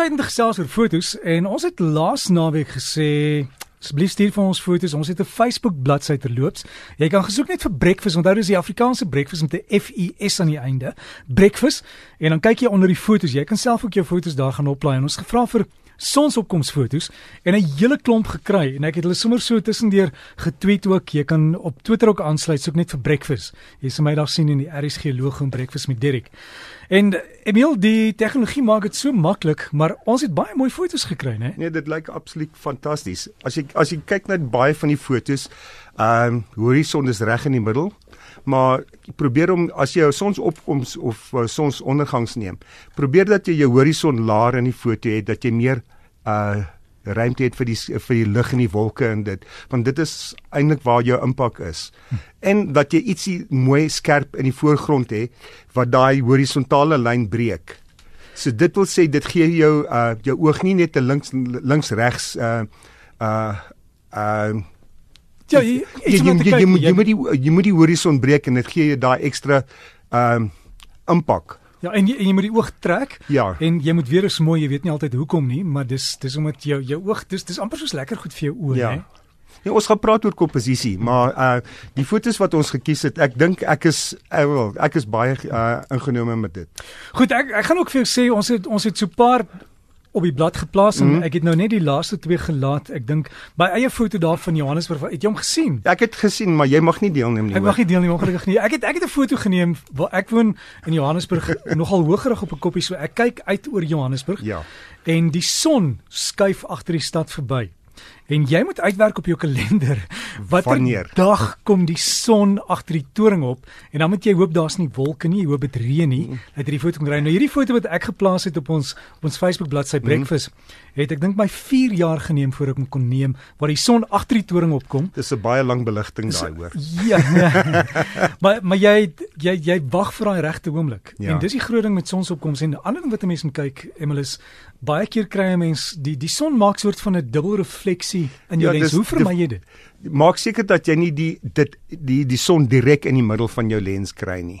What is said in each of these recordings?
het gesels oor fotos en ons het laas naweek gesê asseblief stuur vir ons fotos. Ons het 'n Facebook bladsy terloops. Jy kan gesoek net vir breakfast. Onthou dis die Afrikaanse breakfast met 'n F U S aan die einde. Breakfast en dan kyk jy onder die fotos. Jy kan self ook jou fotos daar gaan oplaai en ons gevra vir sonsopkomsfoto's en 'n hele klomp gekry en ek het hulle sommer so tussendeur getweet ook. Jy kan op Twitter ook aansluit, soek net vir breakfast. Jy sal my daar sien in die RSG logo en breakfast met Dirk. En Emil, die tegnologie maak dit so maklik, maar ons het baie mooi foto's gekry, né? Nee, dit lyk absoluut fantasties. As jy as jy kyk na baie van die foto's, ehm um, horison is reg in die middel maar probeer om as jy jou sonsopkoms of uh, sonsondergangs neem, probeer dat jy jou horison laer in die foto het dat jy meer uh ruimte het vir die vir die lig en die wolke en dit want dit is eintlik waar jou impak is. Hm. En dat jy ietsie mooi skerp in die voorgrond het wat daai horisontale lyn breek. So dit wil sê dit gee jou uh jou oog nie net 'n links links regs uh uh uh Ja, jy jy, jy, jy, jy, moet, jy moet die jy moet die horison breek en dit gee jou daai ekstra ehm um, impak. Ja, en jy, en jy moet die oog trek. Ja. En jy moet weer eens mooi, jy weet nie altyd hoekom nie, maar dis dis omdat jou jou oog dis dis amper soos lekker goed vir jou oë, ja. hè. Ja, ons gaan praat oor komposisie, maar uh die fotos wat ons gekies het, ek dink ek is uh, wel, ek is baie uh ingenome met dit. Goed, ek ek gaan ook vir jou sê ons het ons het so 'n paar op die blad geplaas en mm -hmm. ek het nou net die laaste twee gelaat. Ek dink my eie foto daar van Johannesburg, het jy hom gesien? Ek het gesien, maar jy mag nie deelneem nie. Ek mag nie deelneem ongelukkig nie. Ek het ek het 'n foto geneem waar ek woon in Johannesburg nogal hoëgerig op 'n koppie so ek kyk uit oor Johannesburg. Ja. En die son skuif agter die stad verby. En jy moet uitwerk op jou kalender watter dag kom die son agter die toring op en dan moet jy hoop daar's nie wolke nie, jy hoop dit reën nie. Dat hierdie foto kan ry. Nou hierdie foto wat ek geplaas het op ons op ons Facebook bladsy mhm. Breakfast het ek dink my 4 jaar geneem voor ek hom kon neem waar die son agter die toring opkom. Dis 'n baie lang beligting daai hoor. Ja. maar maar jy jy jy wag vir daai regte oomblik. Ja. En dis die groot ding met sonsopkoms en 'n ander ding wat 'n mens moet kyk, Emilis, baie keer kry 'n mens die die son maak soort van 'n dubbel refleksie in jou ja, lens. Hoe vermy jy dit? Maak seker dat jy nie die dit die die son direk in die middel van jou lens kry nie.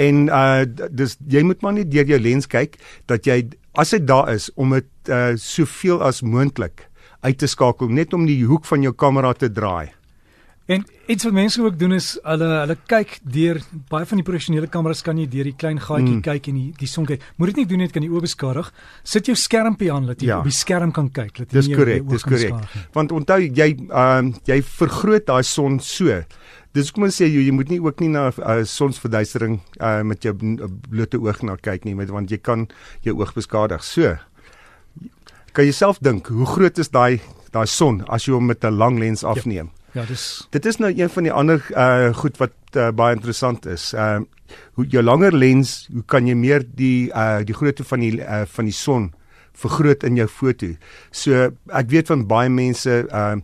En uh dis jy moet maar net deur jou lens kyk dat jy as dit daar is om dit uh soveel as moontlik uit te skakel net om die hoek van jou kamera te draai. En iets wat mense ook doen is hulle hulle kyk deur baie van die professionele kameras kan jy deur die klein gaatjie mm. kyk en die die son kyk. Moet dit nie doen net kan die oë beskadig. Sit jou skermpie aan dat jy ja. op die skerm kan kyk. Dis korrek, dis korrek. Want onthou jy ehm uh, jy vergroot daai son so. Dis kom ons sê jy, jy moet nie ook nie na uh, sonsverduistering uh, met jou blote oog na kyk nie, met, want jy kan jou oog beskadig. So. Kan jy self dink hoe groot is daai daai son as jy hom met 'n lang lens ja. afneem? Ja. Ja, dis Dit is nou een van die ander uh goed wat uh, baie interessant is. Uh hoe jou langer lens, hoe kan jy meer die uh die grootte van die uh van die son vergroot in jou foto. So ek weet van baie mense uh,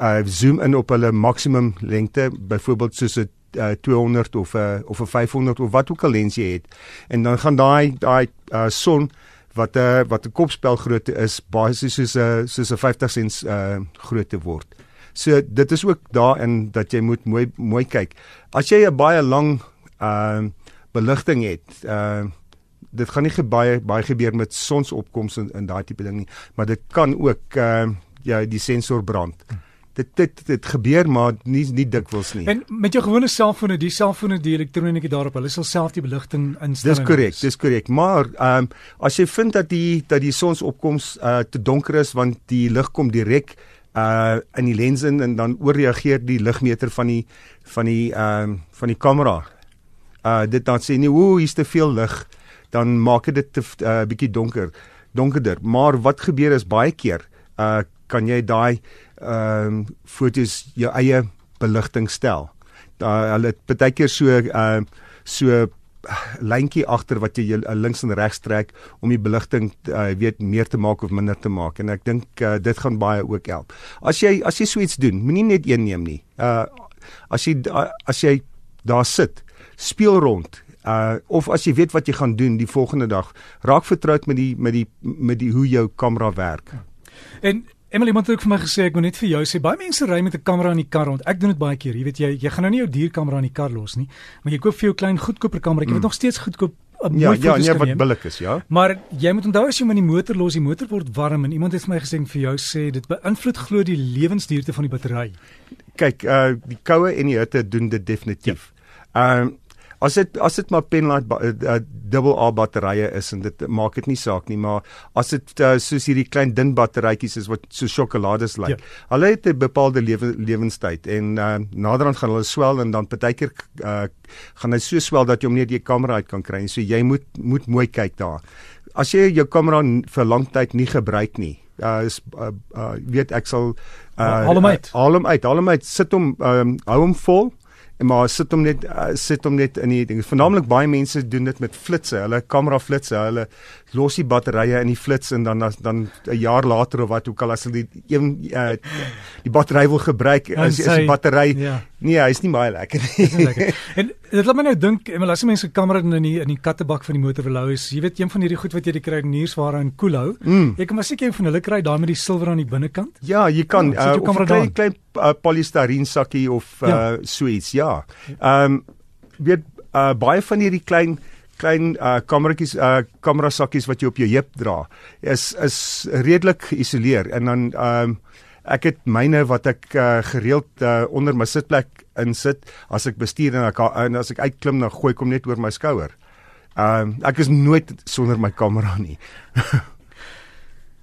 uh zoom in op hulle maksimum lengte, byvoorbeeld soos 'n uh, 200 of 'n uh, of 'n 500 of wat ook al lens jy het. En dan gaan daai daai uh son wat 'n uh, wat 'n kopspel grootte is basies soos 'n uh, soos 'n 50 sent uh grootte word. So dit is ook daarin dat jy moet mooi mooi kyk. As jy 'n baie lang ehm uh, beligting het, ehm uh, dit gaan nie baie baie gebeur met sonsopkoms en, en daai tipe ding nie, maar dit kan ook ehm uh, ja, die sensor brand. Dit dit dit gebeur maar nie nie dikwels nie. En met jou gewone selfone, die selfone die elektroniese daarop, hulle sal self die beligting instel. Dis korrek, dis korrek. Maar ehm um, as jy vind dat die dat die sonsopkoms uh te donker is want die lig kom direk uh in die lens in en dan ooreageer die ligmeter van die van die ehm uh, van die kamera. Uh dit dan sê nie ooh hier's te veel lig dan maak dit te uh, bietjie donker donkerder. Maar wat gebeur is baie keer uh kan jy daai ehm uh, fotos jou eie beligting stel. Daai hulle baie keer so uh so lyntjie agter wat jy uh, links en regs trek om die beligting uh, weet meer te maak of minder te maak en ek dink uh, dit gaan baie ook help. As jy as jy so iets doen, moenie net een neem nie. Uh as jy uh, as jy daar sit, speel rond. Uh of as jy weet wat jy gaan doen die volgende dag, raak vertroud met die met die met die hoe jou kamera werk. En Emily het ook vir my gesê ek moet net vir jou sê baie mense ry met 'n kamera in die kar rond. Ek doen dit baie keer. Jy weet jy jy gaan nou nie jou dierkamera in die kar los nie, maar jy koop vir jou klein goedkoper kamera. Jy mm. weet nog steeds goedkoop 'n Ja, ja, nee, wat billik is, ja. Maar jy moet onthou as jy met die motor los, die motor word warm en iemand het vir my gesê vir jou sê dit beïnvloed glo die lewensduurte van die battery. Kyk, uh die koue en die hitte doen dit definitief. Ehm um, as dit as dit maar penlight uh, dubbel A batterye is en dit maak dit nie saak nie, maar as dit uh, soos hierdie klein dun batterytjies is wat so sjokolades lyk. Ja. Hulle het 'n bepaalde lewe lewenstyd en uh naderhand gaan hulle swel en dan partykeer uh gaan hy so swel dat jy hom nie uit die kamera uit kan kry nie. So jy moet moet mooi kyk daar. As jy jou kamera vir lang tyd nie gebruik nie, uh is uh, uh weet ek sal uh Haal hom uit. Uh, haal hom uit, haal hom uit, sit hom um, hou hom vol maar sit hom net uh, sit hom net in die ding. Veralnik baie mense doen dit met flitsse, hulle kamera flitsse, hulle los die batterye in die flits en dan dan 'n jaar later of wat ook al as hulle die een uh, die battery wil gebruik, Dan is, is sê- die battery Ja. nee, hy's nie baie lekker nie lekker. En dit laat my nou dink, en as mense kamera in die in die kattebak van die motor hou is, jy weet een van hierdie goed wat jy die kry nuursware in koelhou. Mm. Jy kan maar seker een van hulle kry daai met die silwer aan die binnekant. Ja, jy kan jou uh, of 'n klein klein uh, polystyreen sakkie of uh, Ja. so iets, ja. Ehm um, weet uh, baie van hierdie klein klein uh, kameratjies uh, kamera sakkies wat jy op jou heup dra is is redelik geïsoleer en dan ehm um, ek het myne wat ek uh, gereeld uh, onder my sitplek insit as ek bestuur en ek en as ek uitklim dan gooi ek hom net oor my skouer. Ehm um, ek is nooit sonder my kamera nie.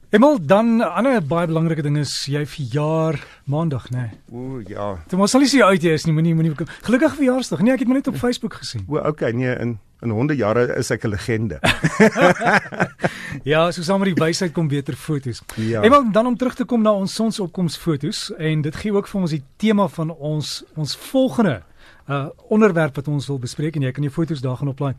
Emal dan 'n ander baie belangrike ding is jy verjaar maandag, né? Nee. O ja. Dit moet al nie so uit jy is nie, moenie moenie gelukkige verjaarsdag. Nee, ek het maar net op Facebook gesien. O okay, nee, in in honde jare is ek 'n legende. Ja, so saam met die wysheid kom beter foto's. Ja. Emal dan om terug te kom na ons sonsopkomsfoto's en dit gee ook vir ons die tema van ons ons volgende uh onderwerp wat ons wil bespreek en jy kan jou foto's daar gaan oplaai.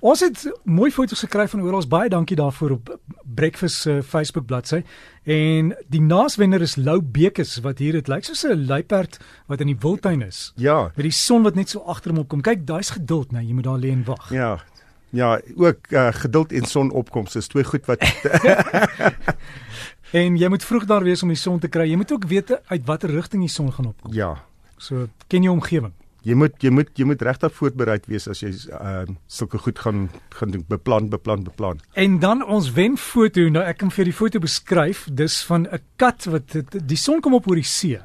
Ons het mooi foto's gekry van oral. Baie dankie daarvoor op Breakfast se uh, Facebook bladsy. En die naaswenner is Lou Bekes wat hier dit lyk soos 'n luiperd wat in die wildtuin is. Ja, Met die son wat net so agter hom opkom. Kyk, daai's geduld, nee, jy moet daar lê en wag. ja. Ja, ook uh, geduld en sonopkoms is twee goed wat En jy moet vroeg daar wees om die son te kry. Jy moet ook weet uit watter rigting die son gaan opkom. ja. So ken jy omgewing. Jy moet jy moet jy moet regtig voorbereid wees as jy uh, sulke goed gaan gaan doen, beplan, beplan, beplan. En dan ons wenfoto. Nou ek kan vir die foto beskryf. Dis van 'n kat wat die son kom op oor die see.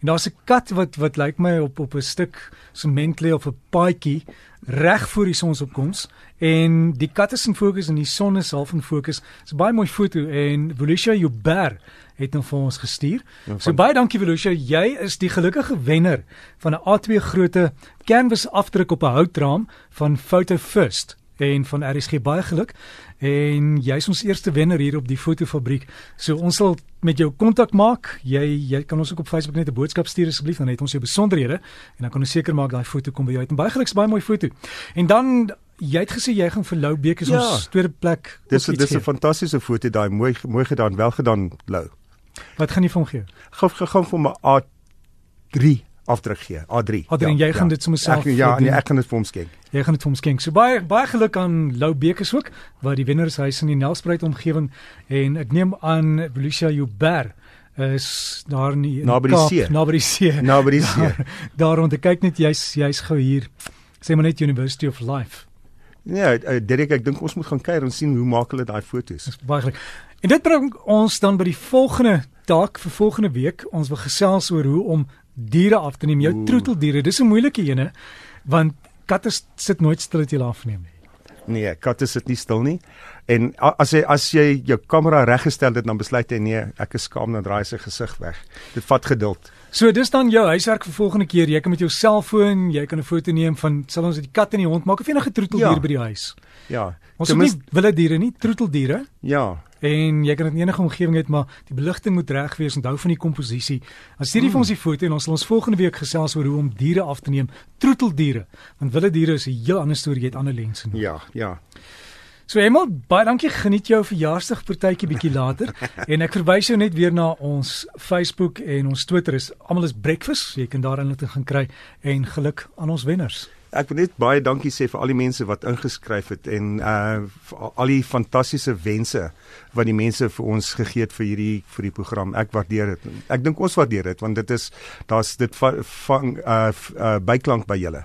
En daar's 'n kat wat wat lyk my op op 'n stuk sement lê of 'n paadjie reg voor die sonsopkoms en die kat is in fokus en die son is half in fokus. Dis 'n baie mooi foto en Volusia Joubert het hom vir ons gestuur. Ja, So van- baie dankie Volusia, jy is die gelukkige wenner van 'n A2 grootte canvas afdruk op 'n houtraam van Photo First en van RSG baie geluk. En jy's ons eerste wenner hier op die fotofabriek. So ons sal met jou kontak maak. Jy jy kan ons ook op Facebook net 'n boodskap stuur asseblief, dan het ons jou besonderhede en dan kan ons seker maak daai foto kom by jou uit. En baie geluk, baie mooi foto. En dan jy het gesê jy gaan vir Lou Beek is Ja. ons tweede plek. Dis dis 'n fantastiese foto daai, mooi mooi gedaan, wel gedaan, Lou. Wat gaan jy vir hom gee? Gaan gaan vir my A3 afdruk gee. A3. Adrien, jy gaan dit sommer self ek, Ja, doen. nee, ek gaan dit vir hom skenk. Jy gaan dit vir hom skenk. So baie baie geluk aan Lou Bekes ook wat die wenner is hy in die Nelspruit omgewing en ek neem aan Volusia Joubert is daar in die in Naby die Kaap, see. naby die see. Nou by die see. Daar, daar rond. Ek kyk net jy's jy's gou hier. Sê maar net University of Life. Nee, uh, Derek, ek dink ons moet gaan kyk en sien hoe maak hulle daai foto's. Dis baie geluk. En dit bring ons dan by die volgende taak vir volgende week. Ons wil gesels oor hoe om diere af te neem, jou Oeh. troeteldiere. Dis 'n moeilike ene want katte sit nooit stil jy hulle afneem nie. Nee, katte sit nie stil nie. En as jy as jy jou kamera reggestel het dan besluit jy nee, ek is skaam dan draai sy gesig weg. Dit vat geduld. So dis dan jou huiswerk vir volgende keer. Jy kan met jou selfoon, jy kan 'n foto neem van sal ons die kat en die hond maak of enige troeteldier Ja. by die huis. Ja. Ons het nie wilde diere nie, troeteldiere. ja. En jy kan dit in enige omgewing hê, maar die beligting moet reg wees. Onthou van die komposisie. Dan stuur jy vir ons die foto en ons sal ons volgende week gesels oor hoe om diere af te neem, troeteldiere. Want wilde diere is 'n heel ander storie, jy het ander lense nodig. Ja, ja. So Emel, baie dankie. Geniet jou verjaarsdag partytjie bietjie later. en ek verwys jou net weer na ons Facebook en ons Twitter is almal is breakfast. Jy kan daar inligting gaan kry en geluk aan ons wenners. Ek wil net baie dankie sê vir al die mense wat ingeskryf het en uh al- die fantastiese wense wat die mense vir ons gegee het vir hierdie vir die program. Ek waardeer dit. Ek dink ons waardeer dit want dit is daar's dit va- vang uh, uh byklank by julle.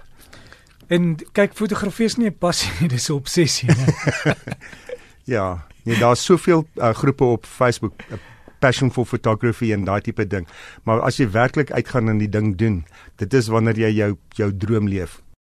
En kyk, fotografie is nie 'n passie nie, dis 'n obsessie. Nee. ja, nee, daar's soveel uh, groepe op Facebook uh, passion for photography en daai tipe ding. Maar as jy werklik uitgaan en die ding doen, dit is wanneer jy jou jou droom leef.